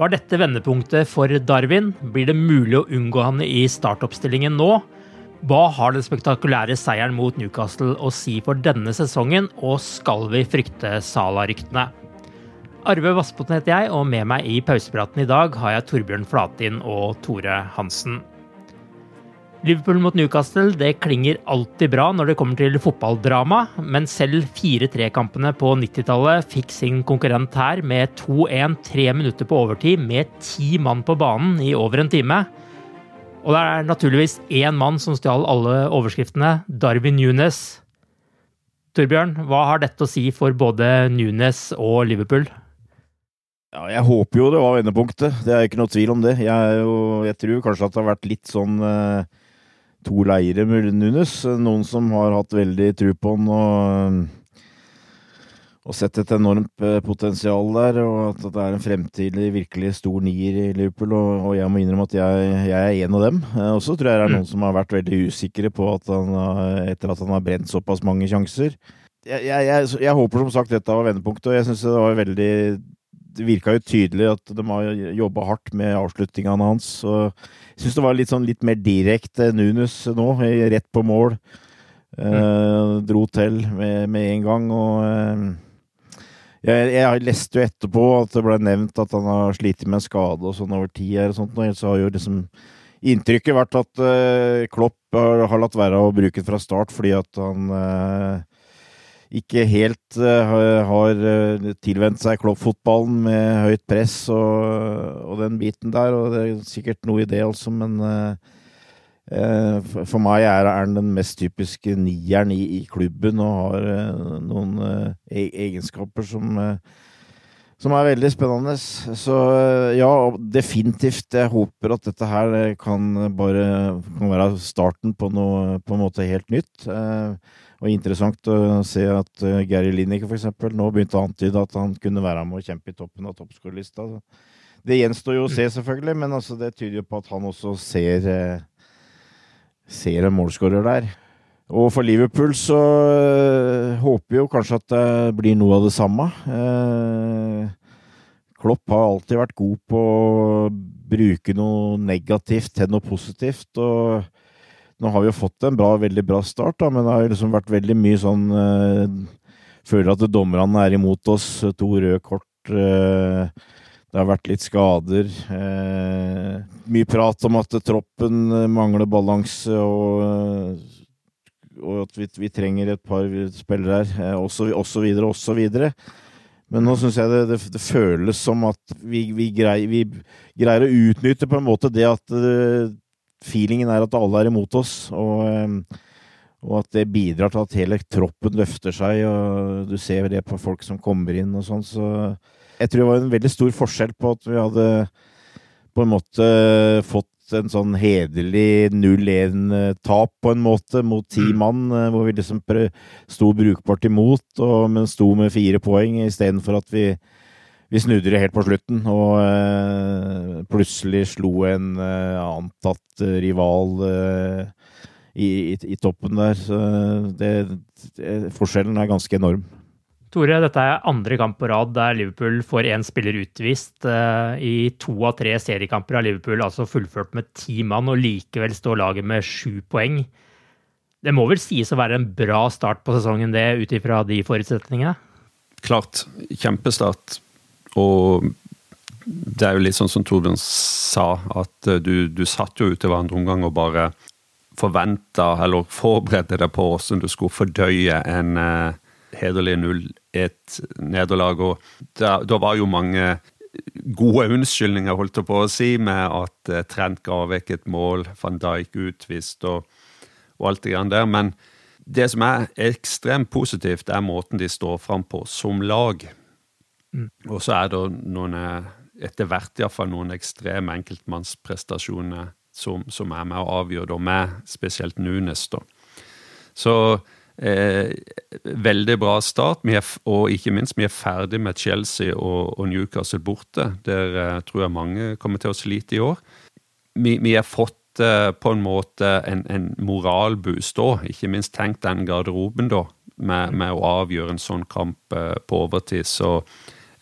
Var dette vendepunktet for Darwin? Blir det mulig å unngå han i startoppstillingen nå? Hva har den spektakulære seieren mot Newcastle å si for denne sesongen, og skal vi frykte Sala-ryktene? Arve Vassbotn heter jeg, og med meg i pausepraten i dag har jeg Torbjørn Flatin og Tore Hansen. Liverpool mot Newcastle det klinger alltid bra når det kommer til fotballdrama, men selv 4-3-kampene på 90-tallet fikk sin konkurrent her med 2-1 tre minutter på overtid med ti mann på banen i over en time. Og det er naturligvis én mann som stjal alle overskriftene, Darwin Nunes. Torbjørn, hva har dette å si for både Nunes og Liverpool? Ja, jeg håper jo det var vendepunktet. Det er ikke noe tvil om det. Jeg, jo, jeg tror kanskje at det har vært litt sånn eh, to leirer med Nunes. Noen som har hatt veldig tro på han og, og sett et enormt eh, potensial der, og at det er en fremtidig virkelig stor nier i Liverpool. Og, og jeg må innrømme at jeg, jeg, er en av dem. Eh, og så tror jeg det er noen som har vært veldig usikre på at han, etter at han har brent såpass mange sjanser. Jeg, jeg, jeg håper som sagt dette var vendepunktet, og jeg syns det var veldig det virka jo tydelig at de har jobba hardt med avslutningene hans. Jeg syns det var litt, sånn, litt mer direkte Nunes nå, rett på mål. Mm. dro til med, med, en gang. Og uh, jeg, jeg, leste jo etterpå at det ble nevnt at han har slitt med en skade og sånn over tid. og sånt, og så har jo liksom inntrykket vært at uh, Klopp har, har, latt være å bruke det fra start fordi at han ikke helt uh, har tilvendt seg kloppfotballen med høyt press og, og, den biten der. Og det er sikkert noe i det også, men uh, for meg er han den mest typiske nieren i, i klubben og har noen e egenskaper som som er veldig spennende. Så ja, definitivt. Jeg håper at dette her kan bare kan være starten på noe på en måte helt nytt. Eh, og interessant å se at uh, Gary Lineker f.eks. nå begynte å antyde at han kunne være med å kjempe i toppen av toppskårerlista. Det gjenstår jo å se, selvfølgelig, men altså, det tyder jo på at han også ser, eh, ser en målskårer der. Og for Liverpool så uh, håper vi jo kanskje at det blir noe av det samme. Klopp har alltid vært god på å bruke noe negativt til noe positivt. og nå har vi jo fått en bra, veldig bra start, da, men det har liksom vært veldig mye sånn øh, Føler at dommerne er imot oss. To røde kort. Det har vært litt skader. Eh, mye prat om at troppen mangler balanse, og, og at vi, vi, trenger et par spillere her, osv., osv., osv. Men nå syns jeg det, det, det, føles som at vi, vi, greier, vi, greier, å utnytte på en måte det at feelingen er at alle er imot oss, og, ehm, og, at det bidrar til at hele troppen løfter seg, og du ser det på folk som kommer inn og sånn, så jeg tror det var en veldig stor forskjell på at vi hadde på en måte fått en sånn hederlig 0-1-tap, på en måte, mot ti mm. mann, eh, hvor vi liksom sto brukbart imot, og, men sto med fire poeng, istedenfor at vi vi snudde det helt på slutten, og øh, plutselig slo en øh, antatt eh, rival øh, i, i, i, toppen der. Så det, det, forskjellen er ganske enorm. Tore, dette er andre kamp på rad der Liverpool får én spiller utvist. Eh, I to av tre seriekamper har Liverpool altså fullført med ti mann, og likevel står laget med sju poeng. Det må vel sies å være en bra start på sesongen, det, ut ifra de forutsetningene? Klart. Kjempestart. Og det er jo litt sånn som Torbjørn sa, at eh, du, du satt jo ute hver andre omgang og bare forventa eller forberedte deg på hvordan du skulle fordøye en eh, hederlig 0-1 et nederlag. Og da, da, var jo mange gode unnskyldninger, holdt jeg på å si, med at eh, Trent ga vekk et mål, van Dijk utvist og, og, alt det grann der. Men det som er ekstremt positivt, er måten de står fram på som lag. Mm. Og så er det noen, eh, etter hvert iallfall noen ekstreme enkeltmannsprestasjoner som, som, er med å avgjøre, da, med spesielt Nunes, da. Så eh, veldig bra start, er, og ikke minst vi er ferdig med Chelsea og, og Newcastle borte. Der eh, tror jeg mange kommer til å slite i år. Vi, har fått eh, på en måte en, en moralboost da, ikke minst tenk den garderoben da, med, med å avgjøre en sånn kamp eh, på overtid. Så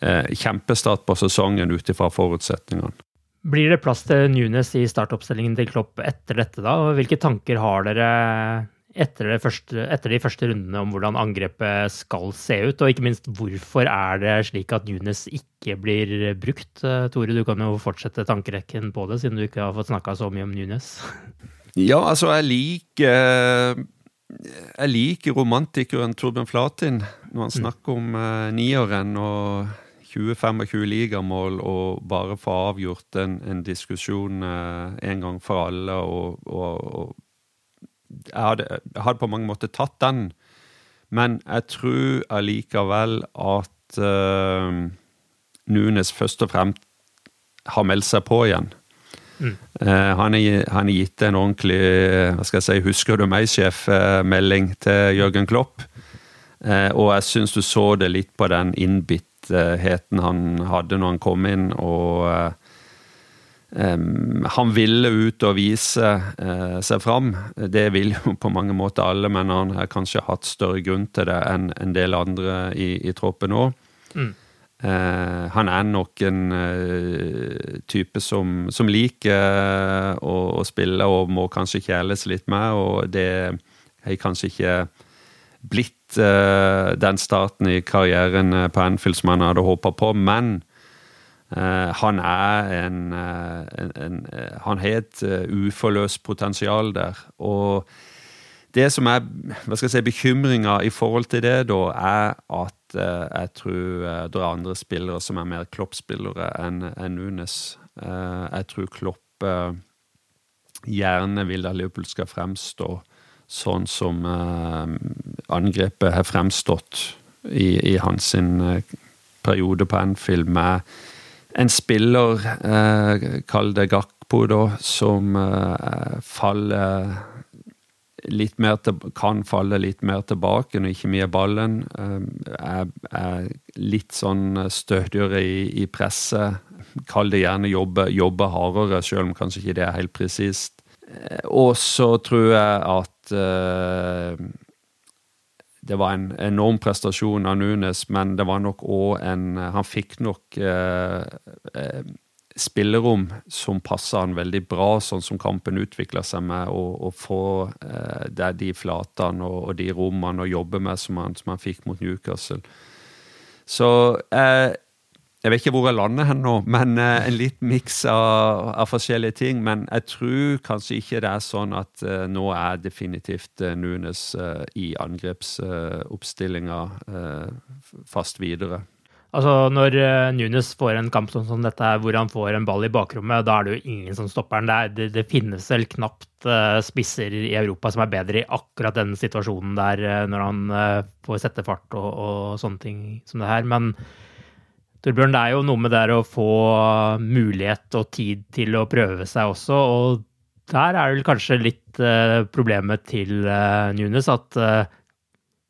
eh, kjempestart på sesongen ut ifra forutsetningene. Blir det plass til Nunes i startoppstillingen til Klopp etter dette, da? Hvilke tanker har dere etter, første, etter, de første rundene om hvordan angrepet skal se ut? Og ikke minst, hvorfor er det slik at Nunes ikke blir brukt? Tore, du kan jo fortsette tankerekken på det, siden du ikke har fått snakka så mye om Nunes. Ja, altså, jeg liker Jeg liker romantikeren Torbjørn Flatin når han mm. snakker om eh, nieren og 20-25 ligamål og bare få avgjort en, en diskusjon eh, en gang for alle. Og, og, og jeg, hadde, jeg, hadde, på mange måter tatt den, men jeg tror allikevel at uh, Nunes først og fremst har meldt seg på igjen. Mm. Uh, han har gitt en ordentlig hva skal jeg si, 'husker du meg'-sjef-melding til Jørgen Klopp. Uh, og jeg syns du så det litt på den innbittheten han hadde når han kom inn. og han ville ut og vise uh, seg fram. Det vil jo på mange måter alle, men han har kanskje hatt større grunn til det enn en del andre i, i troppen òg. Mm. Uh, han er nok en uh, type som, som liker å, å, spille og må kanskje kjæles litt med, og det har kanskje ikke blitt den starten i karrieren eh, på Anfield som han hadde håpa på, men han er en, uh, en, en Han har et uforløst potensial der. Og det som er hva skal jeg si, bekymringa i forhold til det, da, er at jeg tror det er andre spillere som er mer Klopp-spillere enn en Nunes. jeg tror Klopp gjerne vil at Liverpool skal fremstå sånn som eh, angrepet har fremstått i, i hans eh, periode på Anfield, med en spiller, eh, kall det Gakpo, da, som eh, faller litt mer til, kan falle litt mer tilbake når ikke mye ballen. Eh, er, er, litt sånn stødigere i, i presset. Kall det gjerne jobbe, jobbe hardere, selv om kanskje ikke det er helt presist. Eh, og så tror jeg at det var en enorm prestasjon av Nunes, men det var nok òg en Han fikk nok eh, eh, spillerom som passa han veldig bra, sånn som kampen utvikla seg med, å få det de flatene og, og, de rommene å jobbe med som han, som han fikk mot Newcastle. Så eh, jeg vet ikke hvor jeg lander hen nå, men uh, en liten miks av, av, forskjellige ting. Men jeg tror kanskje ikke det er sånn at uh, nå er definitivt uh, Nunes i angrepsoppstillinga fast videre. Altså, Når Nunes får en kamp som, som dette, hvor han får en ball i bakrommet, da er det jo ingen som stopper han. Det, det, det finnes vel knapt spisser i Europa som er bedre i akkurat den situasjonen der, når han får sette fart og, og sånne ting som det her. Men Torbjørn, det er jo noe med det å få mulighet og tid til å prøve seg også. Og der er vel kanskje litt uh, problemet til uh, Nunes at uh,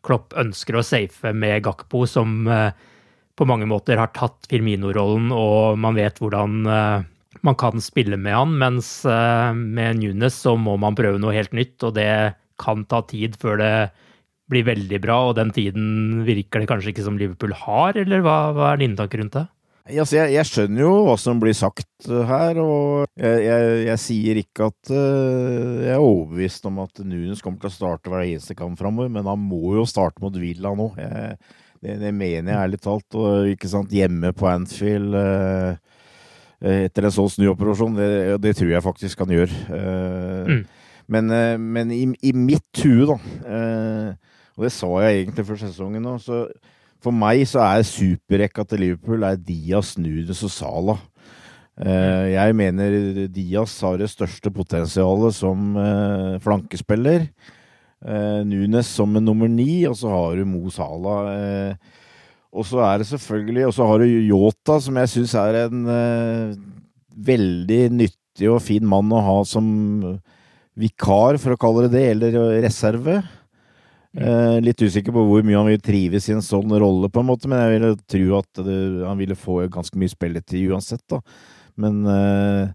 Klopp ønsker å safe med Gakpo, som på mange måter har tatt Firmino-rollen, og man vet hvordan man kan spille med han. Mens med Nunes så må man prøve noe helt nytt, og det kan ta tid før det blir veldig bra, og den tiden virker det kanskje ikke som Liverpool har, eller hva, hva er dine tanker rundt det? Altså, jeg, jeg, skjønner jo hva som blir sagt her, og jeg, jeg, jeg sier ikke at uh, jeg er overbevist om at Nunes kommer til å starte hver eneste kamp framover, men han må jo starte mot Villa nå. det, det, mener jeg ærlig talt. Og ikke sant, hjemme på Anfield. Uh, etter en sånn snuoperasjon. Det, det, tror jeg faktisk han gjør. Mm. Men, men i, i, mitt hue, da, og det sa jeg egentlig før sesongen så for meg så er superrekka til Liverpool er Diaz, Nunes og Salah. Jeg mener Diaz har det største potensialet som flankespiller. Nunes som en nummer ni, og så har du Mo Salah og så er det selvfølgelig Og så har du Yota, som jeg syns er en veldig nyttig og fin mann å ha som vikar, for å kalle det det, eller reserve. Uh, litt usikker på hvor mye han vil trives i en sånn rolle, på en måte, men jeg ville tro at det, han ville få ganske mye spilletid uansett, da. Men eh,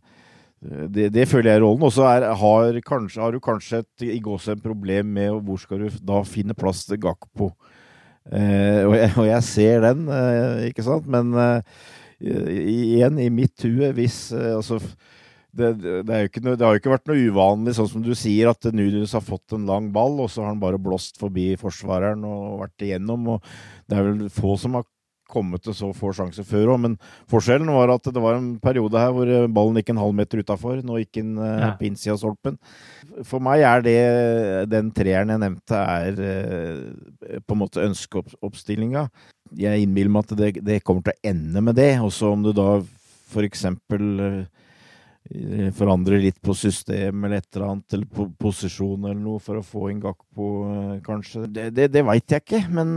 det, det, føler jeg er rollen. Og så har, har, du kanskje et, i gåsehud problem med hvor skal du da finne plass til Gakpo. Eh, og, jeg, og, jeg, ser den, uh, ikke sant? Men uh, igjen, i mitt hue, hvis altså det, det, noe, det, har jo ikke vært noe uvanlig, sånn som du sier, at Nunes har fått en lang ball, og så har han bare blåst forbi forsvareren og vært igjennom. og Det er vel få som har kommet til så få sjanser før òg, men forskjellen var at det var en periode her hvor ballen gikk en halv meter utafor. Nå gikk den ja. på innsida av stolpen. For meg er det den treeren jeg nevnte, er eh, på en måte ønskeoppstillinga. Jeg innbiller meg at det, det, kommer til å ende med det. Også om du da for eksempel eh, forandrer litt på system eller et eller annet, eller på posisjon eller noe, for å få inn Gakpo, på kanskje. Det, det, det veit jeg ikke, men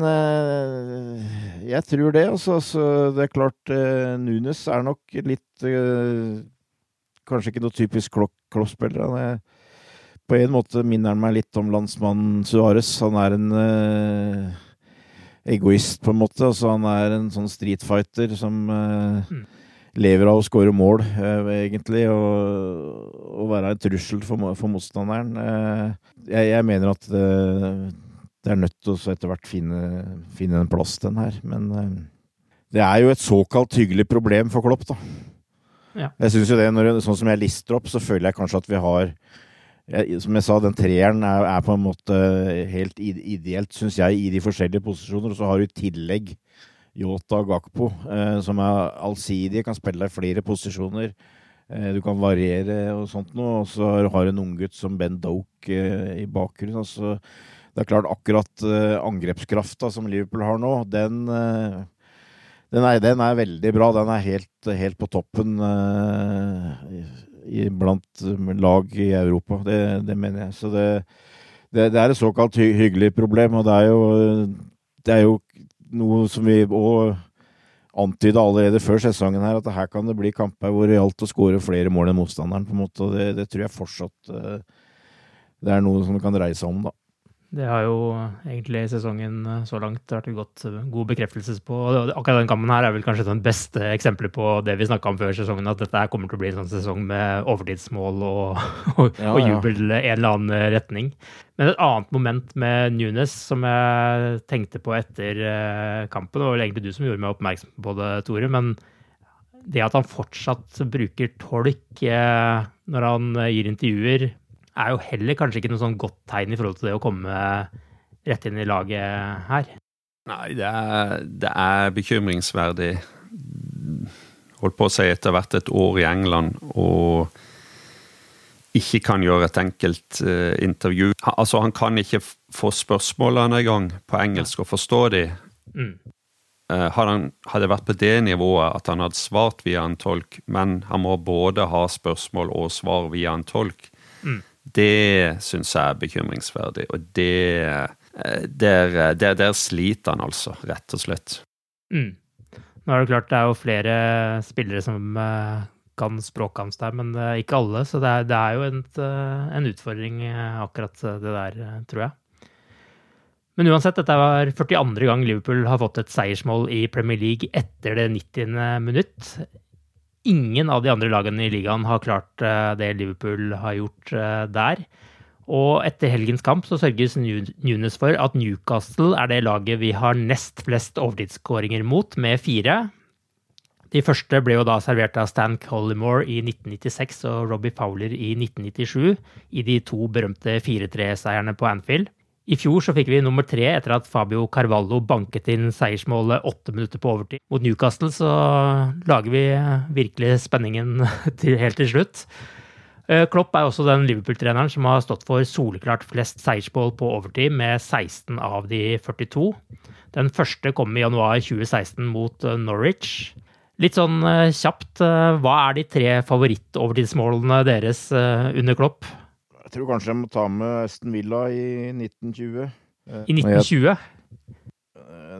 jeg tror det. Altså, altså, det er klart, Nunes er nok litt Kanskje ikke noe typisk kloppspiller. Er på en måte minner han meg litt om landsmannen Suárez. Han er en egoist, på en måte. Altså, han er en sånn streetfighter som mm. Lever av å skåre mål, uh, egentlig, og, og, være en trussel for, for motstanderen. Jeg, jeg, mener at det, det er nødt til å etter hvert finne, finne en plass, den her. Men det er jo et såkalt hyggelig problem for Klopp, da. Ja. Jeg synes jo det, når, Sånn som jeg lister opp, så føler jeg kanskje at vi har jeg, som jeg sa, den treeren er, er, på en måte helt ideelt, syns jeg, i de forskjellige posisjoner. Og så har du i tillegg Yota og Gakpo, eh, som er allsidige, kan spille i flere posisjoner. Eh, du kan variere og sånt noe. Og så har du en unggutt som Ben Doke eh, i bakgrunnen. Altså, det er klart, akkurat angrepskrafta som Liverpool har nå, den den er, den er, veldig bra. Den er helt, helt på toppen. i, blant lag i Europa. Det, det mener jeg. Så det, det, det, er et såkalt hy hyggelig problem, og det er jo, det er jo noe som vi òg antyda allerede før sesongen her, at her kan det bli kamper hvor det gjaldt å skåre flere mål enn motstanderen. på en måte, og det, det tror jeg fortsatt uh, det er noe som kan dreie seg om, da. Det har jo egentlig sesongen eh, så langt vært godt, eh, god bekreftelse på. og Akkurat den kampen her er vel kanskje den beste eksempelet på det vi snakka om før sesongen, at dette kommer til å bli en sånn sesong med overtidsmål og, og, ja, og jubel i en eller annen retning. Men et annet moment med Nunes som jeg tenkte på etter eh, kampen, det var vel egentlig du som gjorde meg oppmerksom på det, Tore, men det at han fortsatt bruker tolk når han gir intervjuer er jo heller kanskje ikke noe sånn godt tegn i forhold til det å komme rett inn i laget her. Nei, det er, det er bekymringsverdig. Holdt på å si etter hvert et år i England og ikke kan gjøre et enkelt uh, intervju. Altså, han kan ikke få spørsmålene engang på engelsk og forstå de. Mm. Uh, hadde, han, hadde vært på det nivået at han hadde svart via en tolk, men han må både ha spørsmål og svar via en tolk, mm. Det syns jeg er bekymringsverdig, og det eh, der, der, der, sliter han altså, rett og slett. Mm. Nå er det klart det er jo flere spillere som eh, kan språket der, men eh, ikke alle. Så det er, det er jo en, en, utfordring, akkurat det der, tror jeg. Men uansett, dette var 42. gang Liverpool har fått et seiersmål i Premier League etter det 90. minutt ingen av de andre lagene i ligaen har klart eh, det Liverpool har gjort eh, der. Og etter helgens kamp så sørges Nunes for at Newcastle er det laget vi har nest flest overtidsskåringer mot, med fire. De første ble jo da servert av Stan Collymore i 1996 og Robbie Fowler i 1997, i de to berømte 4-3-seierne på Anfield. I fjor så fikk vi nummer tre etter at Fabio Carvalho banket inn seiersmålet åtte minutter på overtid. Mot Newcastle så lager vi virkelig spenningen til, helt til slutt. Eh, Klopp er også den Liverpool-treneren som har stått for soleklart flest seiersmål på overtid, med 16 av de 42. Den første kom i januar 2016 mot eh, Norwich. Litt sånn eh, kjapt, hva er de tre favorittovertidsmålene deres under Klopp? Jeg tror kanskje jeg må ta med Aston Villa i 1920. I 1920?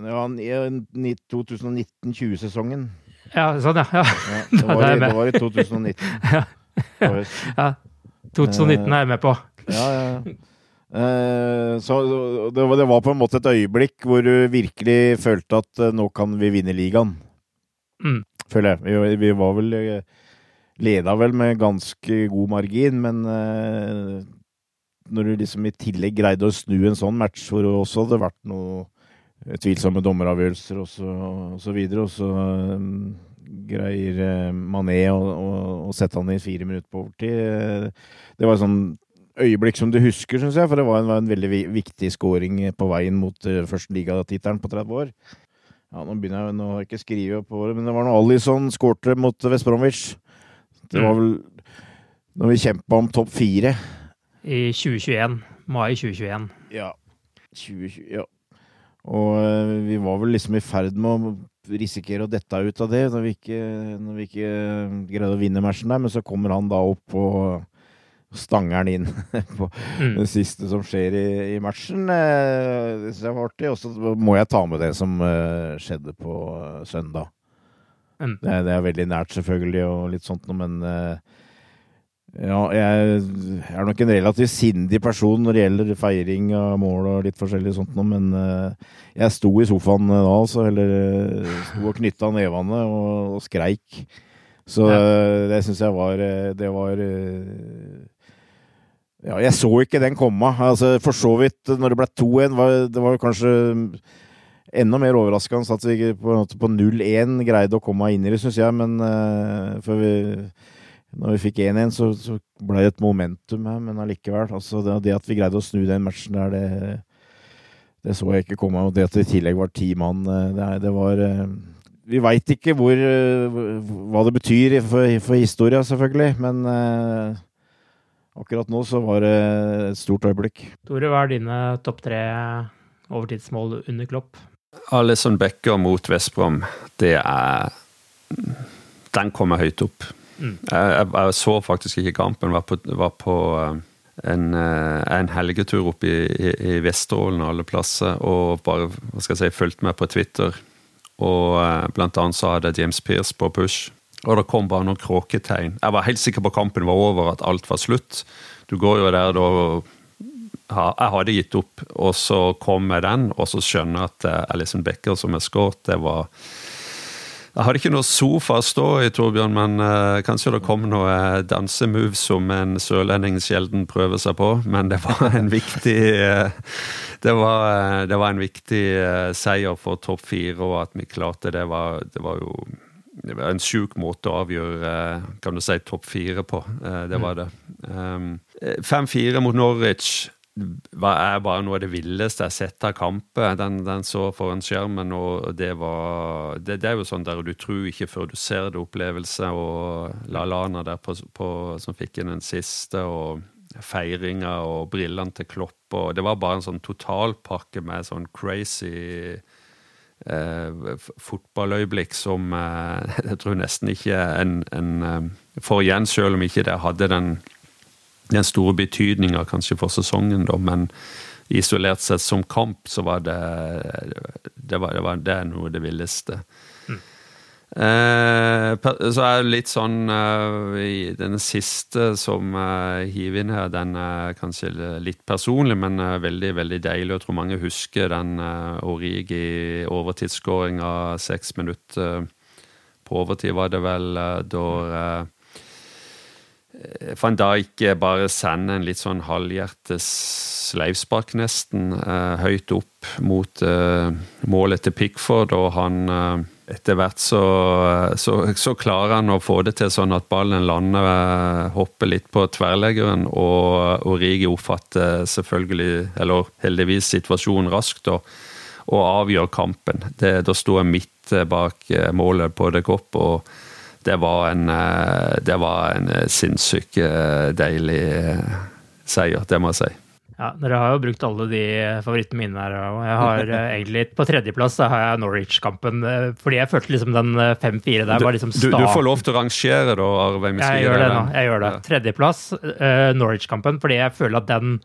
Ja, i 2019-20-sesongen. Ja, sånn, ja. ja. ja det, var i, det, var i, 2019. ja. ja. 2019 er jeg med på. Ja, ja. Eh, så det var, det var, på en måte et øyeblikk hvor du virkelig følte at eh, nå kan vi vinne ligaen. Mm. Føler jeg. Vi, vi var vel eh, leda vel med ganske god margin, men eh, når du liksom i tillegg greide å snu en sånn match hvor det også hadde vært noe tvilsomme dommeravgjørelser og så, og så videre, og så um, greier eh, Mané å, sette han i fire minutter på overtid. Det var et sånn øyeblikk som du husker, syns jeg, for det var en, var en veldig viktig scoring på veien mot uh, første ligatittelen på 30 år. Ja, nå begynner jeg, nå har jeg ikke skrevet på det, men det var noe Alison skårte mot West Bromwich. Det var vel når vi kjempa om topp fire. I 2021. Mai 2021. Ja. 2020, ja. Og uh, vi var vel liksom i ferd med å risikere å dette ut av det når vi ikke, når vi ikke greide å vinne matchen der. Men så kommer han da opp og stanger han inn på mm. det siste som skjer i, i matchen. Uh, det syns jeg var artig. Og så må jeg ta med det som skjedde på søndag. Mm. Det, det, er veldig nært, selvfølgelig, og litt sånt noe, men uh, ja, jeg er nok en relativt sindig person når det gjelder feiring av mål og litt forskjellig sånt noe, men uh, jeg sto i sofaen da, altså, eller sto og knytta nevene og, og skreik. Så ja. det syns jeg var Det var ja, jeg så ikke den komme. Altså, for så vidt, når det ble 2-1, det var kanskje enda mer overraskende at vi på, på 0-1 greide å komme inn i det, syns jeg. Men uh, før vi, når vi fikk 1-1, så, så ble det et momentum her. Men allikevel. Altså det, det, at vi greide å snu den matchen der, det, det så jeg ikke komme. Og det at det i tillegg var ti mann, eh, det, det, var uh, Vi veit ikke hvor, hva det betyr for, for historia, selvfølgelig. Men akkurat nå så var det et stort øyeblikk. Tore, hva er dine topp tre overtidsmål under Klopp? Alison Becker mot Vestbrom, det er Den kommer høyt opp. Mm. Jeg, jeg, så faktisk ikke kampen. Var på, var på eh, en, eh, en, helgetur opp i, i, i Vesterålen og alle plasser, og bare hva skal jeg si, fulgte med på Twitter. Og eh, blant annet så hadde James Pearce på push. Og det kom bare noen kråketegn. Jeg var helt sikker på kampen var over, at alt var slutt. Du går jo der da jeg hadde gitt opp, og så kom jeg den, og så skjønner jeg at uh, Alison Becker som er skåret, det var Jeg hadde ikke noe sofa å stå i, Torbjørn, men uh, kanskje det kom noe dansemoves som en sørlending sjelden prøver seg på, men det var en viktig uh, det, var, det var, en viktig seier for topp fire, og at vi klarte det, var, det var jo det var en sjuk måte å avgjøre kan du si, topp fire på. Det var det. 5-4 mot Norwich er bare noe av det villeste jeg har sett av kamper. Den, den, så foran skjermen, og det var det, det, er jo sånn der du tror ikke før du ser det, opplevelse. Og LaLana der på, på, som fikk inn den siste, og feiringa og brillene til Klopp. Og det var bare en sånn totalpakke med sånn crazy eh, fotballøyeblikk som eh, jeg tror nesten ikke en, en eh, får igjen, selv om ikke det hadde den den store betydninga kanskje for sesongen, da, men isolert sett som kamp, så var det Det, var, det, var, det er noe av det villeste. Mm. Eh, så er det litt sånn eh, Den siste som eh, hiver inn her, den er kanskje litt personlig, men eh, veldig veldig deilig. Jeg tror mange husker den eh, Origi overtidsskåringa seks minutter på overtid, var det vel, eh, da Eh, van Dijk bare sender en litt sånn halvhjertes sleivspark, nesten, eh, høyt opp mot eh, målet til Pickford, og han etter hvert så, så, så, klarer han å få det til sånn at ballen lander, eh, hopper litt på tverrleggeren, og Origi oppfatter selvfølgelig, eller heldigvis, situasjonen raskt og, og avgjør kampen. Det, da sto jeg midt bak eh, målet på det kopp, og det var en, eh, det var en sinnssykt deilig seier, det må jeg si. Ja, Dere har jo brukt alle de favorittene mine her. og jeg har eh, egentlig På tredjeplass har jeg Norwich-kampen. Eh, fordi jeg følte liksom den 5-4 eh, der var liksom starten. Du, du, får lov til å rangere, da, Arve? Jeg gjør det nå. jeg gjør det. Tredjeplass, uh, Norwich-kampen, fordi jeg føler at den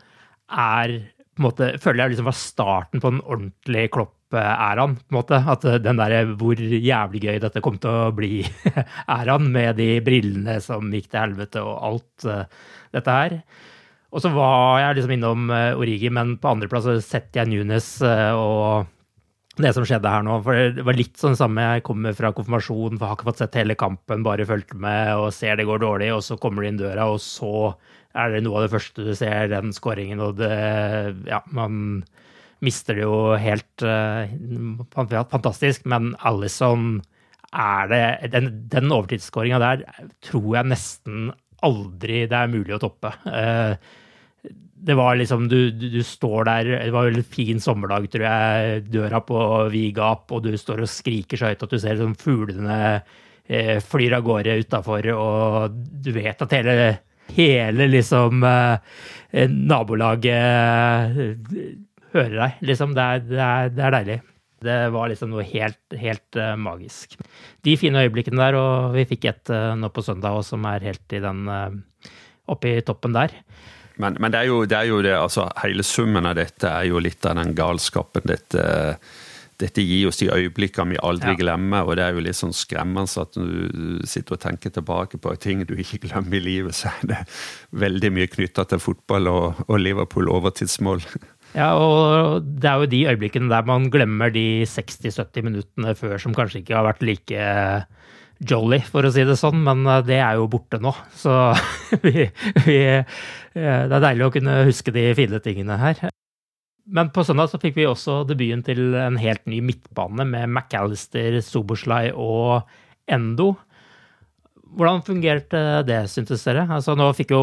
er på en måte, føler jeg liksom var starten på en ordentlig ordentlige Klopp-æraen. på en måte, At den der hvor jævlig gøy dette kom til å bli, æraen, med de brillene som gikk til helvete og alt uh, dette her. Og så var jeg liksom innom uh, Origi, men på andreplass setter jeg Nunes uh, og det som skjedde her nå. For det var litt sånn samme. Jeg kommer fra konfirmasjon, for har ikke fått sett hele kampen, bare fulgt med og ser det går dårlig, og så kommer du inn døra, og så er det noe av det første du ser, den skåringen, og det Ja, man mister det jo helt uh, fantastisk, men Alison er det Den, den overtidsskåringa der tror jeg nesten aldri det er mulig å toppe. Uh, det var liksom du, du, står der Det var en fin sommerdag, tror jeg. Døra på vid gap, og du står og skriker så høyt at du ser sånn fuglene eh, flyr av gårde utafor, og du vet at hele, hele liksom eh, nabolaget eh, hører deg. Liksom. Det er, det, er, det er, deilig. Det var liksom noe helt, helt uh, magisk. De fine øyeblikkene der, og vi fikk et uh, nå på søndag òg som er helt i den uh, oppe i toppen der. Men, men det, er jo, det, er jo, det altså Hele summen av dette er jo litt av den galskapen. Dette, dette gir oss de øyeblikkene vi aldri ja. glemmer, og det er jo litt sånn skremmende at du sitter og tenker tilbake på ting du ikke glemmer i livet, så er det veldig mye knytta til fotball og, og Liverpool overtidsmål. Ja, og det er jo de øyeblikkene der man glemmer de 60-70 minuttene før som kanskje ikke har vært like jolly, for å si det sånn, men eh, det er jo borte nå. Så vi, vi, eh, det er deilig å kunne huske de fine tingene her. Men på søndag så fikk vi også debuten til en helt ny midtbane med McAllister, Soboslai og Endo. Hvordan fungerte det, syntes dere? Altså, nå fikk jo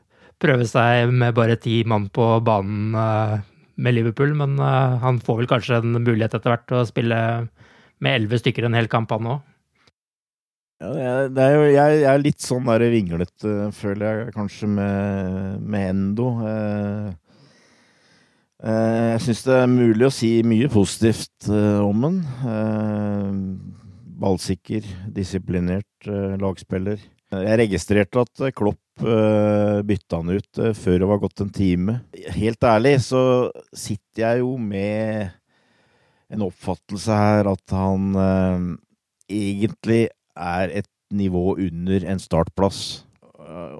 prøve seg med bare ti mann på banen uh, med Liverpool, men uh, han får vel kanskje en mulighet etter hvert til å spille med elleve stykker en hel kamp, han òg. Ja, jo, jeg, er litt sånn der vinglete, føler jeg kanskje, med, med Endo. Eh, eh, jeg syns det er mulig å si mye positivt eh, om. Eh, ballsikker, disiplinert eh, lagspiller. Jeg registrerte at Klopp bytta han ut uh, før det var gått en time. Helt ærlig så sitter jeg jo med en oppfattelse her at han uh, egentlig er et nivå under en startplass.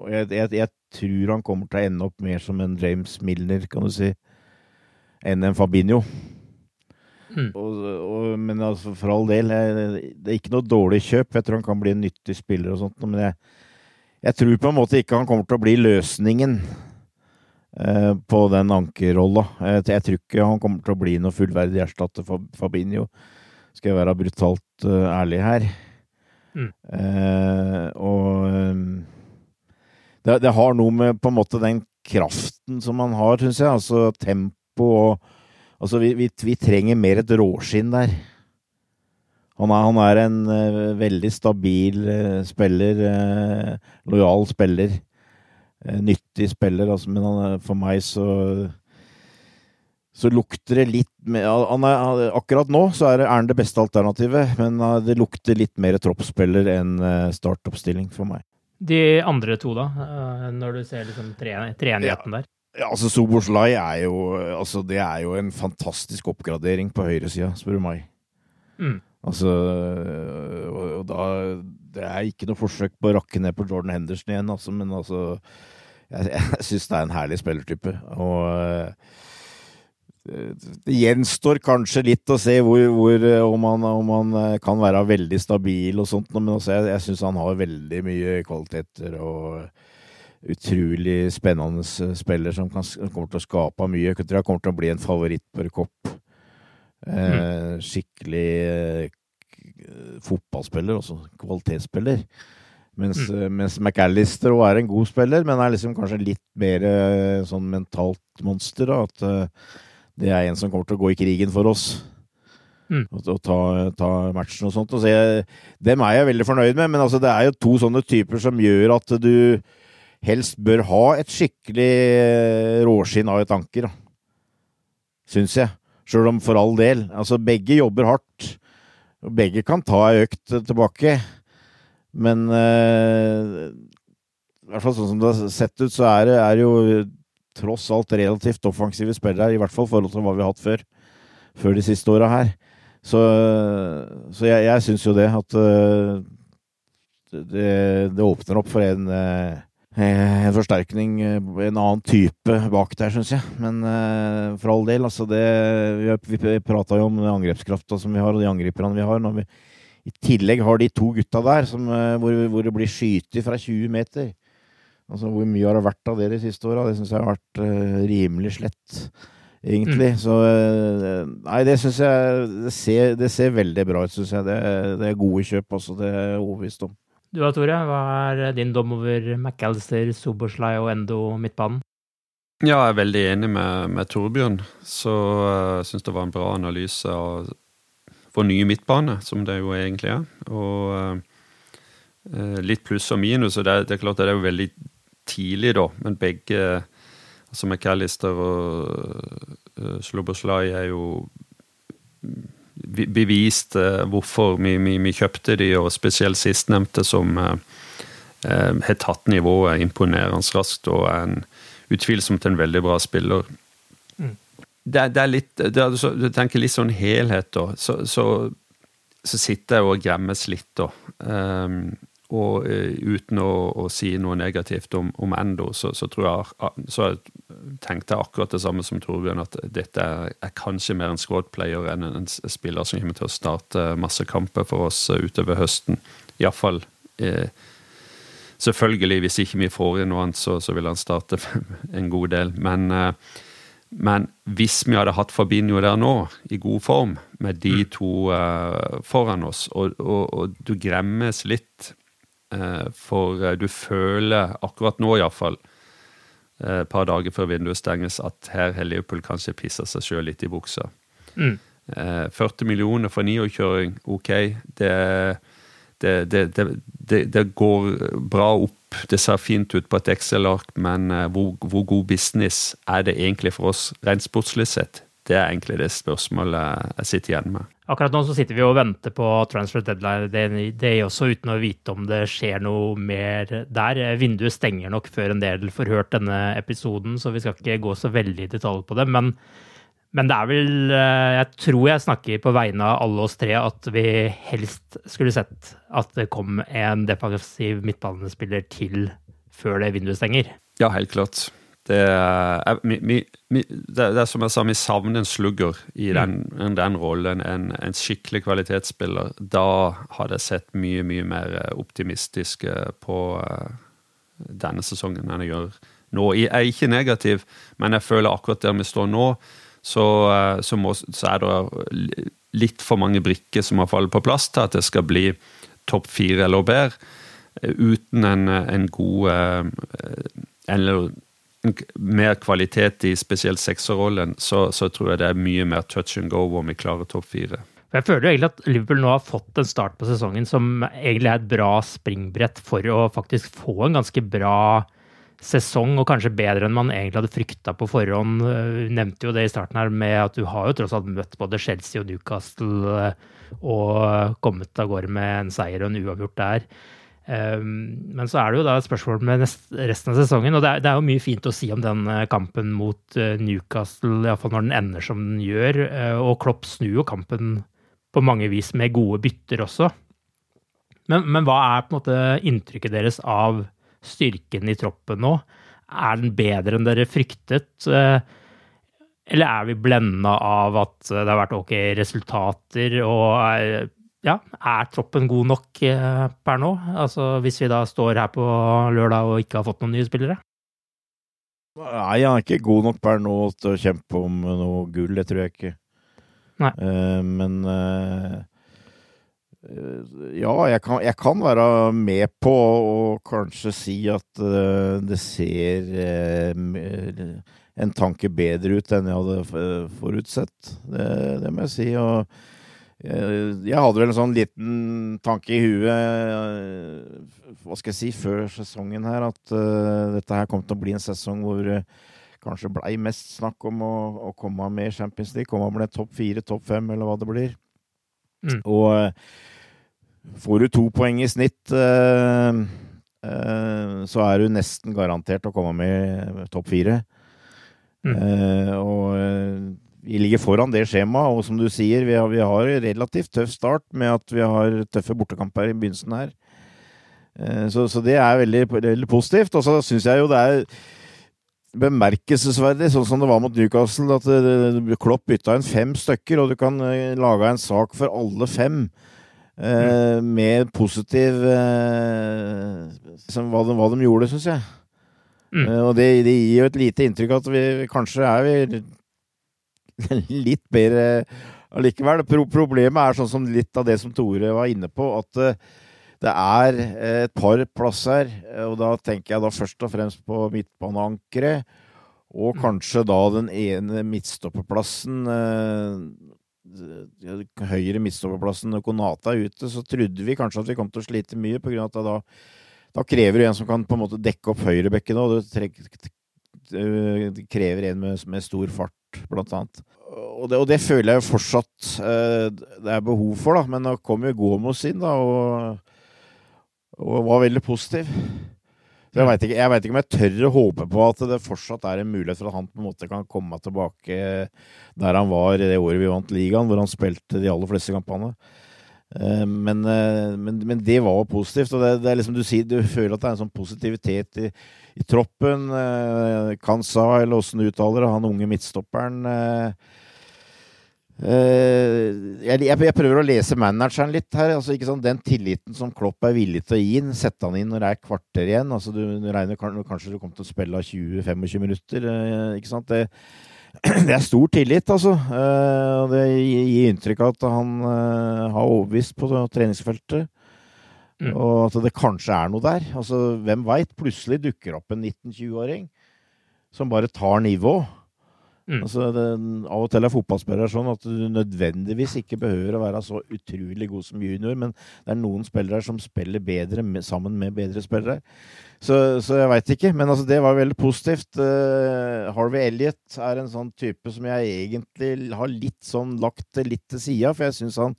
Og jeg, jeg, jeg, tror han kommer til å ende opp mer som en James Milner, kan du si, enn en Fabinho. Mm. Og, og, men altså, for all del, jeg, det er ikke noe dårlig kjøp. Jeg tror han kan bli en nyttig spiller og sånt, men jeg, jeg tror på en måte ikke han kommer til å bli løsningen eh, på den ankerrolla. Jeg, jeg, tror ikke han kommer til å bli noe fullverdig erstatter for Fabinho. Skal jeg være brutalt uh, ærlig her. Mm. Eh, og um, det, det, har noe med på en måte den kraften som han har, syns jeg. Altså tempo og Altså, vi, vi, vi trenger mer et råskinn der. Han er, han er en uh, veldig stabil uh, spiller. Uh, lojal spiller. nyttig spiller, altså, men han, for meg så så lukter det litt mer Akkurat nå så er han det beste alternativet, men det lukter litt mer troppsspiller enn startoppstilling for meg. De andre to, da? Når du ser liksom treenigheten ja. der? Ja, altså Soboslai er jo altså, Det er jo en fantastisk oppgradering på høyresida, spør du meg. Mm. Altså og, og, da Det er ikke noe forsøk på å rakke ned på Jordan Henderson igjen, altså, men altså Jeg, jeg syns det er en herlig spillertype. Og eh, det gjenstår kanskje litt å se hvor, hvor, om, han, om, han, kan være veldig stabil og sånt, men også, jeg, jeg syns han har veldig mye kvaliteter. og utrolig spennende spiller som, kan, kommer til å skape mye. Jeg tror han kommer til å bli en favoritt på kopp. Eh, mm. Skikkelig eh, fotballspiller, også kvalitetsspiller. Mens, mm. mens McAllister er en god spiller, men er liksom kanskje litt mer eh, sånn mentalt monster. Da, at det er en som kommer til å gå i krigen for oss. Mm. Og, og ta, ta, matchen og sånt. Og så jeg, dem er jeg veldig fornøyd med, men altså, det er jo to sånne typer som gjør at du helst bør ha et skikkelig eh, råskinn av et anker. Syns jeg. Sjøl om for all del. Altså, begge jobber hardt. Og begge kan ta ei økt tilbake. Men uh, i hvert fall sånn som det har sett ut, så er det, er jo tross alt relativt offensive spillere, i hvert fall i forhold til hva vi har hatt før. Før de siste åra her. Så, så, jeg, jeg syns jo det, at uh, det, det, åpner opp for en Eh, en forsterkning, eh, en annen type bak der, syns jeg. Men uh, for all del, altså det Vi, vi prata jo om angrepskrafta som vi har, og de angriperne vi har. Når vi i tillegg har de to gutta der som, uh, hvor, hvor, det blir skyter fra 20 meter. Altså Hvor mye har det vært av det de siste åra? Det syns jeg har vært uh, rimelig slett, egentlig. Mm. Så Nei, det syns jeg det ser, det ser, veldig bra ut, syns jeg. Det, det, er gode kjøp, altså. Det er jeg overbevist om. Du da, Tore, hva er din dom over McAllister, Soboslai og Endo midtbanen? Ja, jeg er veldig enig med, med Torbjørn. Så jeg uh, syns det var en bra analyse av vår nye midtbane, som det jo egentlig er. Og uh, litt pluss og minus. og det, det, er klart det er jo veldig tidlig, da, men begge altså McAllister og uh, Sloboslai er jo bevist hvorfor vi, vi, vi, kjøpte de, og spesielt sistnevnte, som eh, eh, har tatt nivået imponerende raskt og er en, utvilsomt en veldig bra spiller. Mm. Det, det, er litt det er, Du tenker litt sånn helhet, da. Så, så, så sitter jeg og gremmes litt, da. Um, og uh, uten å, å, si noe negativt om, om Endo, så, så, tror jeg så tenkte jeg akkurat det samme som Torbjørn, at dette er, er kanskje mer en squad-player enn en, en, spiller som kommer til å starte masse kamper for oss uh, utover høsten. Iallfall uh, Selvfølgelig, hvis ikke vi får inn noe annet, så, så vil han starte en god del. Men, uh, men hvis vi hadde hatt Fabinho der nå, i god form, med de to to foran oss, og, og, og du gremmes litt Eh, for eh, du føler, akkurat nå iallfall, eh, et par dager før vinduet stenges, at her har Liverpool kanskje pissa seg sjøl litt i buksa. Mm. 40 millioner for niårkjøring, ok. Det, det, det, det, går bra opp. Det ser fint ut på et Excel-ark, men hvor, hvor, god business er det egentlig for oss rent sportslig sett? Det er egentlig det spørsmålet jeg sitter igjen med. Akkurat nå så sitter vi og venter på transfer deadline er også uten å vite om det skjer noe mer der. Vinduet stenger nok før en del får hørt denne episoden, så vi skal ikke gå så veldig i detalj på det. Men, men det er vel eh, Jeg tror jeg snakker på vegne av alle oss tre at vi helst skulle sett at det kom en defensiv midtbanespiller til før det vinduet stenger. Ja, helt klart. Det er, mi, mi, det, er som jeg sa, vi savner en slugger i mm. den, den rollen. En, en, skikkelig kvalitetsspiller. Da hadde jeg sett mye, mye mer eh, optimistisk eh, på uh, denne sesongen enn jeg gjør nå. Jeg er ikke negativ, men jeg føler akkurat der vi står nå, så, uh, så, må, så er det litt for mange brikker som har fallet på plass til at det skal bli topp fire eller bedre. Uten en, en god Eller mer kvalitet i spesielt sekserrollen, så, så tror jeg det er mye mer touch and go om vi klarer topp fire. Jeg føler jo egentlig at Liverpool nå har fått en start på sesongen som egentlig er et bra springbrett for å faktisk få en ganske bra sesong, og kanskje bedre enn man egentlig hadde frykta på forhånd. Du nevnte jo det i starten her med at du har jo tross alt møtt både Chelsea og Newcastle eh, og kommet av gårde med en seier og en uavgjort der. Ehm, men så er det jo da et spørsmål med resten av sesongen, og det er, jo mye fint å si om den eh, kampen mot eh, Newcastle, iallfall når den ender som den gjør. Og Klopp snur jo kampen på mange vis med gode bytter også. Men, men, hva er på en måte inntrykket deres av styrken i troppen nå? Er den bedre enn dere fryktet? Eh, eller er vi blenda av at det har vært ok resultater? Og ja, er troppen god nok eh, per nå? Altså hvis vi da står her på lørdag og ikke har fått noen nye spillere? Nei, han er ikke god nok per nå til å kjempe om noe gull, det tror jeg ikke. Uh, men uh, ja, jeg kan, jeg kan, være med på å kanskje si at uh, det ser en tanke bedre ut enn jeg hadde forutsett. Det, det må jeg si. og jeg hadde vel en sånn liten tanke i huet, hva skal jeg si, før sesongen her, at uh, dette her kom til å bli en sesong hvor uh, kanskje blei mest snakk om å, å, komme med i Champions League. Komme med topp fire, topp fem, eller hva det blir. Mm. Og får du to poeng i snitt, så er du nesten garantert å komme med topp fire. Mm. og vi ligger foran det skjemaet, og som du sier, vi har, vi har relativt tøff start med at vi har tøffe bortekamper i begynnelsen her. Så, så, det er veldig, veldig positivt. Og så syns jeg jo det er bemerkelsesverdig, sånn som det var mot Newcastle, at eh, Klopp bytta inn fem stykker, og du kan eh, lage en sak for alle fem. Eh, mm. med positiv liksom, hva, de, hva, de, gjorde, syns jeg. Mm. Eh, og det, det, gir jo et lite inntrykk at vi kanskje er vi litt bedre allikevel. Pro problemet er sånn som litt av det som Tore var inne på, at eh, det er eh, et par plasser, eh, og da tenker jeg da først og fremst på midtbaneankeret. Og mm. kanskje da den ene midtstopperplassen eh, Høyre midtstopperplassen når Konata er ute, så trodde vi kanskje at vi kom til å slite mye, på grunn av at da, da krever du en som kan på en måte dekke opp høyrebekken òg. Det krever en med, med, stor fart, blant annet. Og det, og det, føler jeg fortsatt det er behov for, da. Men nå kom jo Gomos inn, da. og og var veldig positiv. Så jeg veit ikke, ikke, om jeg tør å håpe på at det fortsatt er en mulighet for at han på en måte kan komme tilbake der han var det året vi vant ligaen, hvor han spilte de aller fleste kampene. Eh, men, eh, men, men det var positivt. og det, det, er liksom du sier, du føler at det er en sånn positivitet i, i troppen. Eh, Kansa, eller åssen du uttaler det, han unge midtstopperen eh, jeg, jeg, prøver å lese manageren litt her. altså sånn, Den tilliten som Klopp er villig til å gi inn, sette han inn når det er kvarter igjen. altså Du, du regner kanskje du kommer til å spille 20-25 minutter. Sant, det, det, er stor tillit, altså. Uh, det gir inntrykk av at han har overbevist på treningsfeltet. Mm. Og at det kanskje er noe der. altså Hvem veit? Plutselig dukker opp en 19-20-åring som bare tar nivå. Mm. Altså, det, av og til er fotballspillere sånn at du nødvendigvis ikke behøver å være så utrolig god som junior, men det er noen spillere som spiller bedre med, sammen med bedre spillere. Så, så jeg veit ikke, men altså, det var veldig positivt. Uh, Harvey Elliot er en sånn type som jeg egentlig har litt sånn lagt litt til sida, for jeg syns han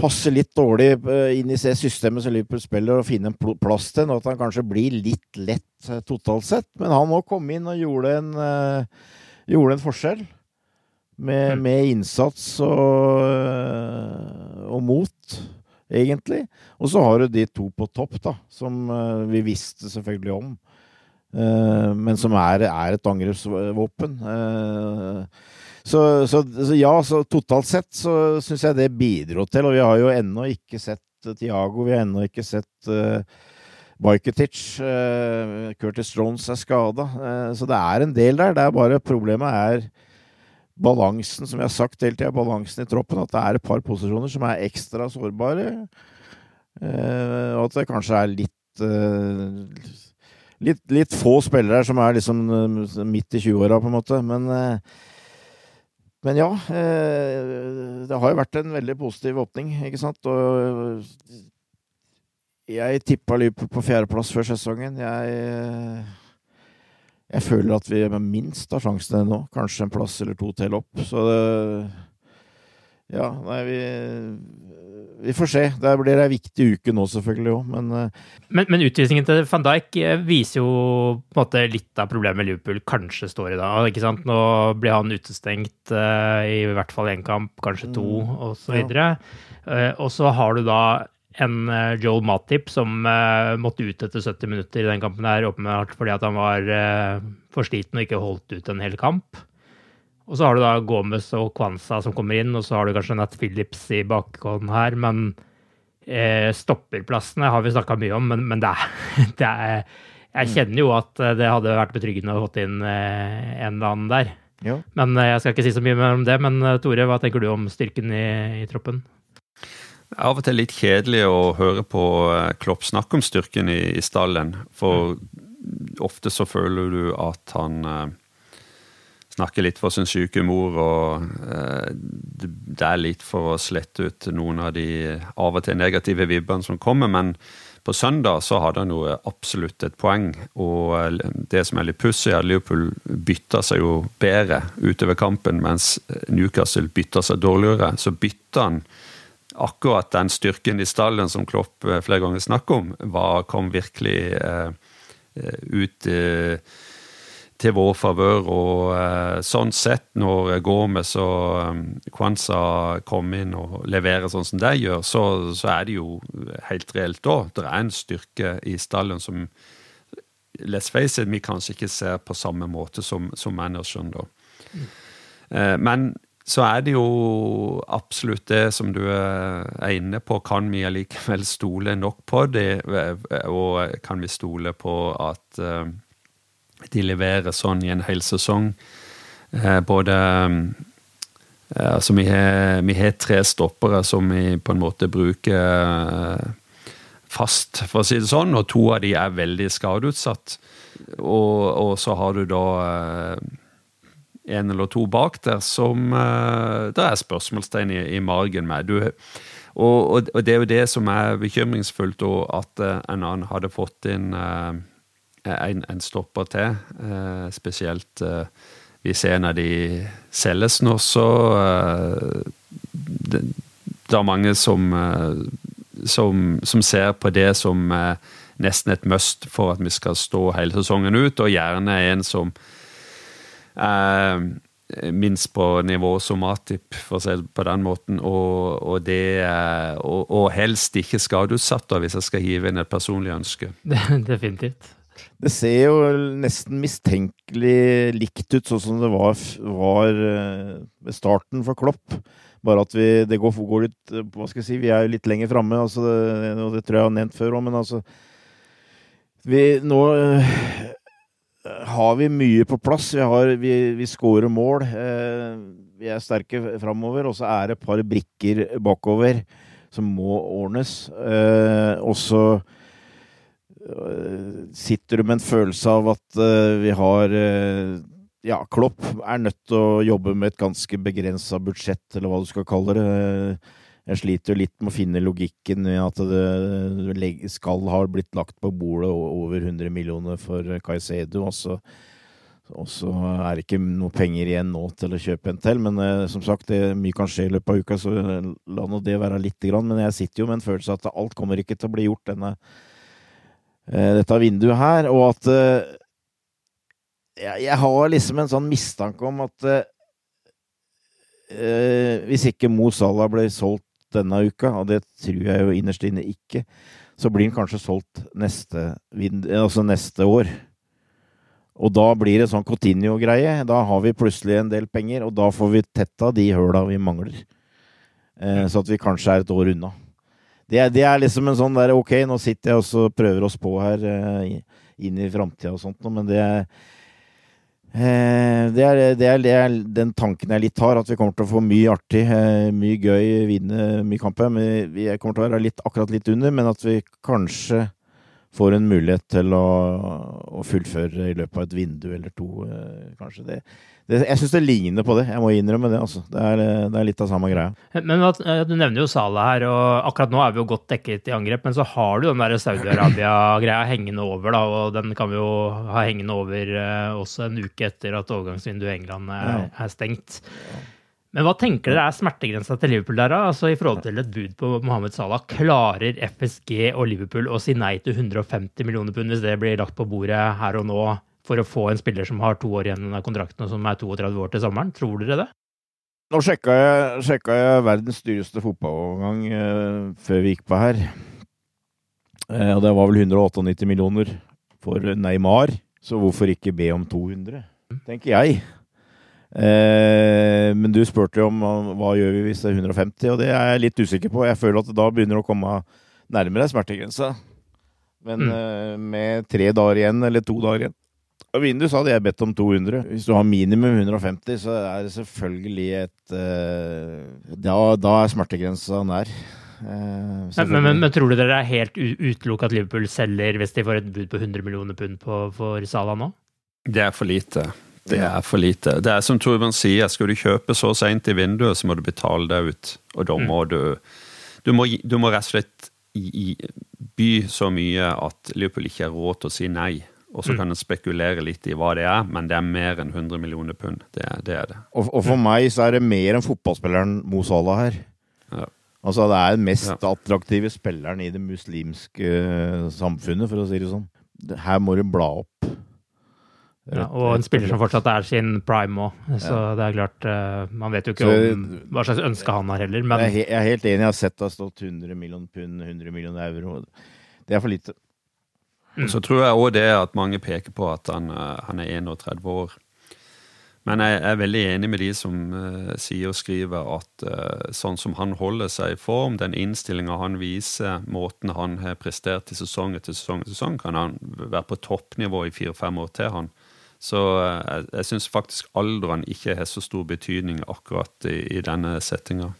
passer litt dårlig eh, inn i det systemet som Liverpool spiller, og finne en plass til, og at han kanskje blir litt lett eh, totalt sett. Men han må komme inn og gjorde en, uh, gjorde en forskjell. Med, mm. med innsats og, og, mot, egentlig. Og så har du de to på topp, da, som vi visste selvfølgelig om. men som er, er et angrepsvåpen. Så, så, så, ja, så totalt sett så syns jeg det bidro til. Og vi har jo ennå ikke sett uh, Tiago, vi har ennå ikke sett uh, Bajketic. Uh, Curtis Jones er skada. Uh, så det er en del der. Det er bare problemet er balansen, som jeg har sagt hele tida, balansen i troppen. At det er et par posisjoner som er ekstra sårbare. Og at det kanskje er litt litt, litt få spillere som er liksom eh, midt i 20-åra, på en måte. Men, eh, men ja. eh, Det har jo vært en veldig positiv åpning, ikke sant. Og jeg tippa Liverpool på fjerdeplass før sesongen. Jeg, jeg føler at vi minst har sjansen ennå. Kanskje en plass eller to til opp. Så det Ja, nei, vi vi får se. Det blir ei viktig uke nå, selvfølgelig òg, men Men, men utvisningen til van Dijk eh, viser jo måte litt av problemet Liverpool kanskje står i da. Nå blir han utestengt uh, i hvert fall én kamp, kanskje to, mm. videre. Uh, og så har du da en Joel Matip som måtte ut etter 70 minutter i den kampen her, åpenbart fordi at han var for sliten og ikke holdt ut en hel kamp. Og så har du da Gomez og Kwanza som kommer inn, og så har du kanskje Nat Phillips i bakhånden her. Men eh, stopperplassene har vi snakka mye om, men, men det, er, det, er, Jeg kjenner jo at det hadde vært betryggende å fått inn eh, en eller annen der. Ja. Men eh, jeg skal ikke si så mye mer om det. Men eh, Tore, hva tenker du om styrken i, i troppen? Av og til litt kjedelig å høre på eh, Klopp snakke om styrken i, i stallen. For mm. ofte så føler du at han snakker litt for sin syke mor, og eh, det er litt for å slette ut noen av de av og til negative vibbene som kommer. Men på søndag så hadde han jo absolutt et poeng, og eh, det som er litt pussig, er at Liverpool bytta seg jo bedre utover kampen, mens Newcastle bytta seg dårligere. Så bytta han akkurat den styrken i stallen som Klopp eh, flere ganger snakker om, var, kom virkelig eh, ut eh, til vår favør. Og eh, sånn sett, når Gomez og um, Kwanza kommer inn og leverer sånn som de gjør, så, så er det jo helt reelt da. Det er en styrke i stallen som let's face it, vi kanskje ikke ser på samme måte som, som manageren, da. Mm. Eh, men så er det jo absolutt det som du er inne på. Kan vi allikevel stole nok på det? Og kan vi stole på at uh, de leverer sånn i en hel sesong. Eh, både eh, Altså, vi har, vi har, tre stoppere som vi på en måte bruker eh, fast, for å si det sånn, og to av de er veldig skadeutsatt. Og, og så har du da en eller to bak der som det er spørsmålstegn i, i margen med. Du, og, og, det er jo det som er bekymringsfullt, at en annen hadde fått inn en, en stopper til. Eh, spesielt eh, hvis en av de selges nå, så eh, det, det, er mange som, som, som, ser på det som nesten et must for at vi skal stå hele sesongen ut, og gjerne en som eh, minst på nivå som Matip, for å si det på den måten. Og, og, det, og, og helst ikke skadeutsatt, hvis jeg skal hive inn et personlig ønske. Definitivt. Det ser jo nesten mistenkelig likt ut, sånn som det var, var eh, ved starten for Klopp. Bare at vi, det går, går litt eh, Hva skal jeg si, vi er jo litt lenger framme, altså, og det tror jeg jeg har nevnt før òg, men altså vi, Nå øh, har vi mye på plass. Vi, har, vi, vi scorer mål. Øh, vi er sterke framover, og så er det et par brikker bakover som må ordnes. Øh, og så sitter du med en følelse av at uh, vi har uh, Ja, Klopp er nødt til å jobbe med et ganske begrensa budsjett, eller hva du skal kalle det. Jeg sliter jo litt med å finne logikken i at det skal ha blitt lagt på bordet over 100 millioner for Caicedo, og så, er det ikke noe penger igjen nå til å kjøpe en til. Men som sagt, det, mye kan skje i løpet av uka, så la nå det være lite grann. Men jeg sitter jo med en følelse av at alt kommer ikke til å bli gjort denne Eh, dette vinduet her, og at eh, jeg, jeg, har liksom en sånn mistanke om at uh, hvis ikke Mo Salah ble solgt denne uka, og det tror jeg jo innerst inne ikke, så blir han kanskje solgt neste, altså neste år. Og da blir det sånn Cotinio-greie. Da har vi plutselig en del penger, og da får vi tetta de høla vi mangler. Eh, så at vi kanskje er et år unna det, det, er liksom en sånn der Ok, nå sitter jeg og prøver oss på her uh, inn i framtida og sånt, men det er, uh, det, er, det, er, det er, den tanken jeg litt har, at vi kommer til å få mye artig, uh, mye gøy, vinne mye kamper. Vi kommer til å være litt, akkurat litt under, men at vi kanskje får en mulighet til å, å, fullføre i løpet av et vindu eller to, eh, kanskje. Det, det, jeg syns det ligner på det, jeg må innrømme det. altså. Det er, det er litt av samme greia. Men Du nevner jo Salah her, og akkurat nå er vi jo godt dekket i angrep. Men så har du den der Saudi-Arabia-greia hengende over, da, og den kan vi jo ha hengende over også en uke etter at overgangsvinduet i England er, er stengt. Men hva tenker dere er smertegrensa til Liverpool der, altså i forhold til et bud på Mohammed Salah? Klarer FSG og Liverpool å si nei til 150 millioner pund hvis det blir lagt på bordet her og nå for å få en spiller som har to år igjen av kontrakten og som er 32 år til sommeren? Tror dere det? Nå sjekka jeg, sjekka jeg verdens dyreste fotballovergang eh, før vi gikk på her. Eh, og det var vel 198 millioner for Neymar. Så hvorfor ikke be om 200, tenker jeg. Eh, men du spurte jo om hva gjør vi hvis det er 150, og det er jeg litt usikker på. Jeg føler at da begynner det å komme nærmere smertegrensa. Men mm. eh, med tre dager igjen, eller to dager igjen av Windows så hadde jeg bedt om 200. Hvis du har minimum 150, så er det selvfølgelig et uh, da, da, er smertegrensa nær. Uh, men, men, men, tror du dere er helt utelukket at Liverpool selger hvis de får et bud på 100 millioner pund på, for Sala nå? Det er for lite. Det er for lite. Det er som Torbjørn sier, skal du kjøpe så seint i vinduet, så må du betale deg ut. Og da må mm. du du må, du må, rett og slett by så mye at Liverpool ikke har råd til å si nei. Og så mm. kan en spekulere litt i hva det er, men det er mer enn 100 millioner pund. Det, det er det. Og, og, for meg så er det mer enn fotballspilleren Mo Salah her. Ja. Altså Det er den mest ja. attraktive spilleren i det muslimske samfunnet, for å si det sånn. Her må du bla opp. Ja, og en spiller som fortsatt er sin prime òg. Så ja. det er klart uh, Man vet jo ikke så, om hva slags ønske han har heller, men Jeg er helt enig. Jeg har sett det har stått 100 millioner pund, 100 millioner euro. Det er for lite. Mm. Så tror jeg òg det at mange peker på at han, eh, han er 31 år. Men jeg er veldig enig med de som uh, sier og skriver at uh, sånn som han holder seg i form, den innstillinga han viser, måten han har prestert i sesong etter sesong, etter sesong, kan han være på toppnivå i fire-fem år til, han. Så uh, jeg, jeg syns faktisk alderen ikke har så stor betydning akkurat i, i denne settinga.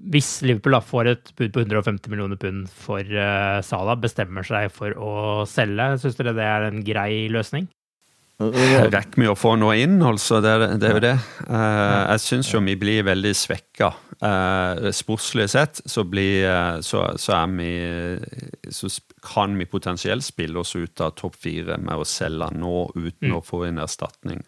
Hvis Liverpool da får et bud på 150 millioner pund for uh, Salah, bestemmer seg for å selge, syns dere det er en grei løsning? Rekker vi å få noe inn, altså? Det, det er jo det. Uh, jeg syns jo vi blir veldig svekka. Uh, sportslig sett så, blir, så, så, er vi så kan vi potensielt spille oss ut av topp fire med å selge nå uten mm. å få en erstatning.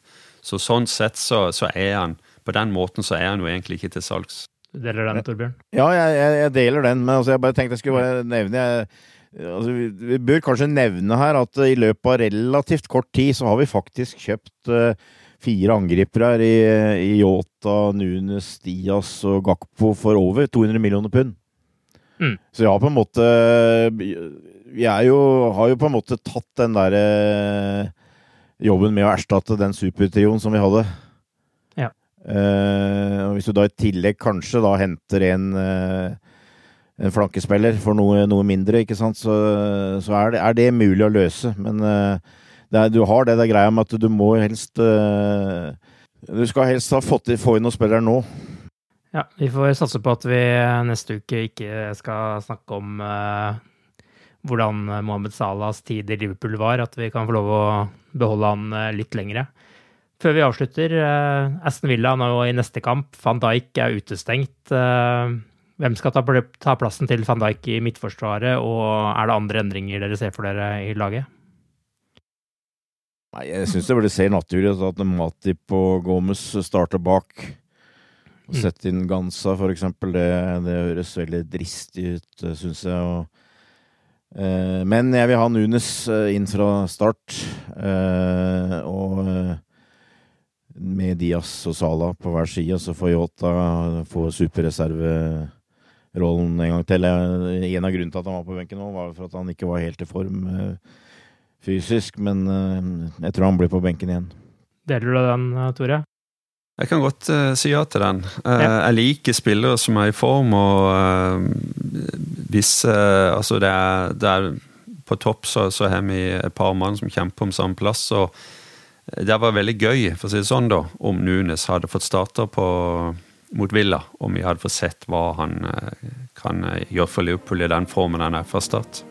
Så sånn sett så, så, er han På den måten så er han jo egentlig ikke til salgs. Du deler den, Torbjørn? Ja, jeg, jeg, jeg deler den. Men altså, jeg bare tenkte jeg skulle bare nevne jeg, altså, vi, vi, bør kanskje nevne her at i løpet av relativt kort tid så har vi faktisk kjøpt uh, fire angripere her i, i Yota, Nunes, Diaz og Gakpo for over 200 millioner pund. Mm. Så jeg har på en måte Vi jo, har jo på en måte tatt den derre eh, jobben med å erstatte den supertrioen som vi hadde. Eh, hvis du da i tillegg kanskje da henter en, uh, en flankespiller for noe, noe, mindre, ikke sant, så, så er, det, er, det, mulig å løse. Men eh, er, du har det der greia med at du må helst Du skal helst ha fått, få inn noen spillere nå. Ja, vi får satse på at vi neste uke ikke skal snakke om uh, hvordan Mohammed Salahs tid i Liverpool var, at vi kan få lov å beholde han uh, litt lengre. Før vi avslutter, uh, Aston Villa nå i neste kamp. Van Dijk er utestengt. hvem skal ta, plassen til van Dijk i midtforsvaret, og er det andre endringer dere ser for dere i laget? Nei, Jeg syns det burde se naturlig at Matip og Gomez starter bak. Å sette inn Gansa, for eksempel, det, det høres veldig dristig ut, eh, syns jeg. Og, eh, men jeg vil ha Nunes eh, inn fra start. Eh, og eh, med Diaz og Sala på hver side, så får Yota få superreserverollen en gang til. En av grunnene til at han var på benken nå, var for at han ikke var helt i form fysisk. Men jeg tror han blir på benken igjen. Deler du den, Tore? Jeg kan godt uh, si ja til den. Uh, ja. Jeg liker spillere som er i form, og uh, hvis Altså, det er, det er, På topp så, så har vi et par mann som kjemper om samme plass, og det var veldig gøy, for å si det sånn, da, om Nunes hadde fått starta mot Villa, om vi hadde fått sett hva han kan gjøre for Liverpool i den formen han er fra start.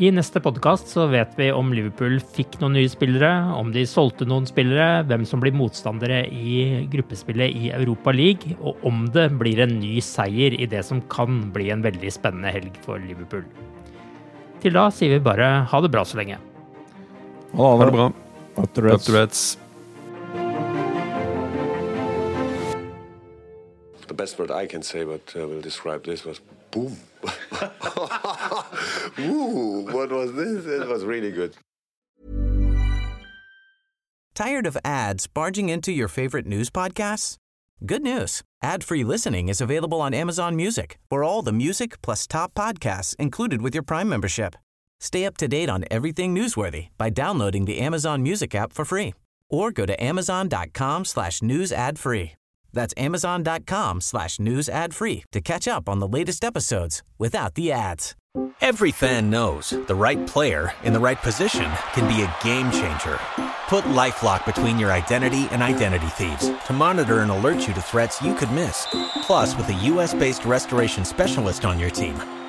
I neste podkast så vet vi om Liverpool fikk noen nye spillere, om de solgte noen spillere, hvem som blir motstandere i gruppespillet i Europa League, og om det blir en ny seier i det som kan bli en veldig spennende helg for Liverpool. Til da sier vi bare ha det bra så lenge. Ha Ha det bra. Up to Reds. Up to Reds. The best word I can say, but uh, will describe this was boom. Ooh, what was this? It was really good. Tired of ads barging into your favorite news podcasts? Good news. Ad-free listening is available on Amazon Music for all the music plus top podcasts included with your Prime membership. Stay up to date on everything newsworthy by downloading the Amazon Music app for free or go to amazon.com slash news ad free. That's amazon.com slash news ad free to catch up on the latest episodes without the ads. Every fan knows the right player in the right position can be a game changer. Put LifeLock between your identity and identity thieves to monitor and alert you to threats you could miss. Plus, with a U.S.-based restoration specialist on your team,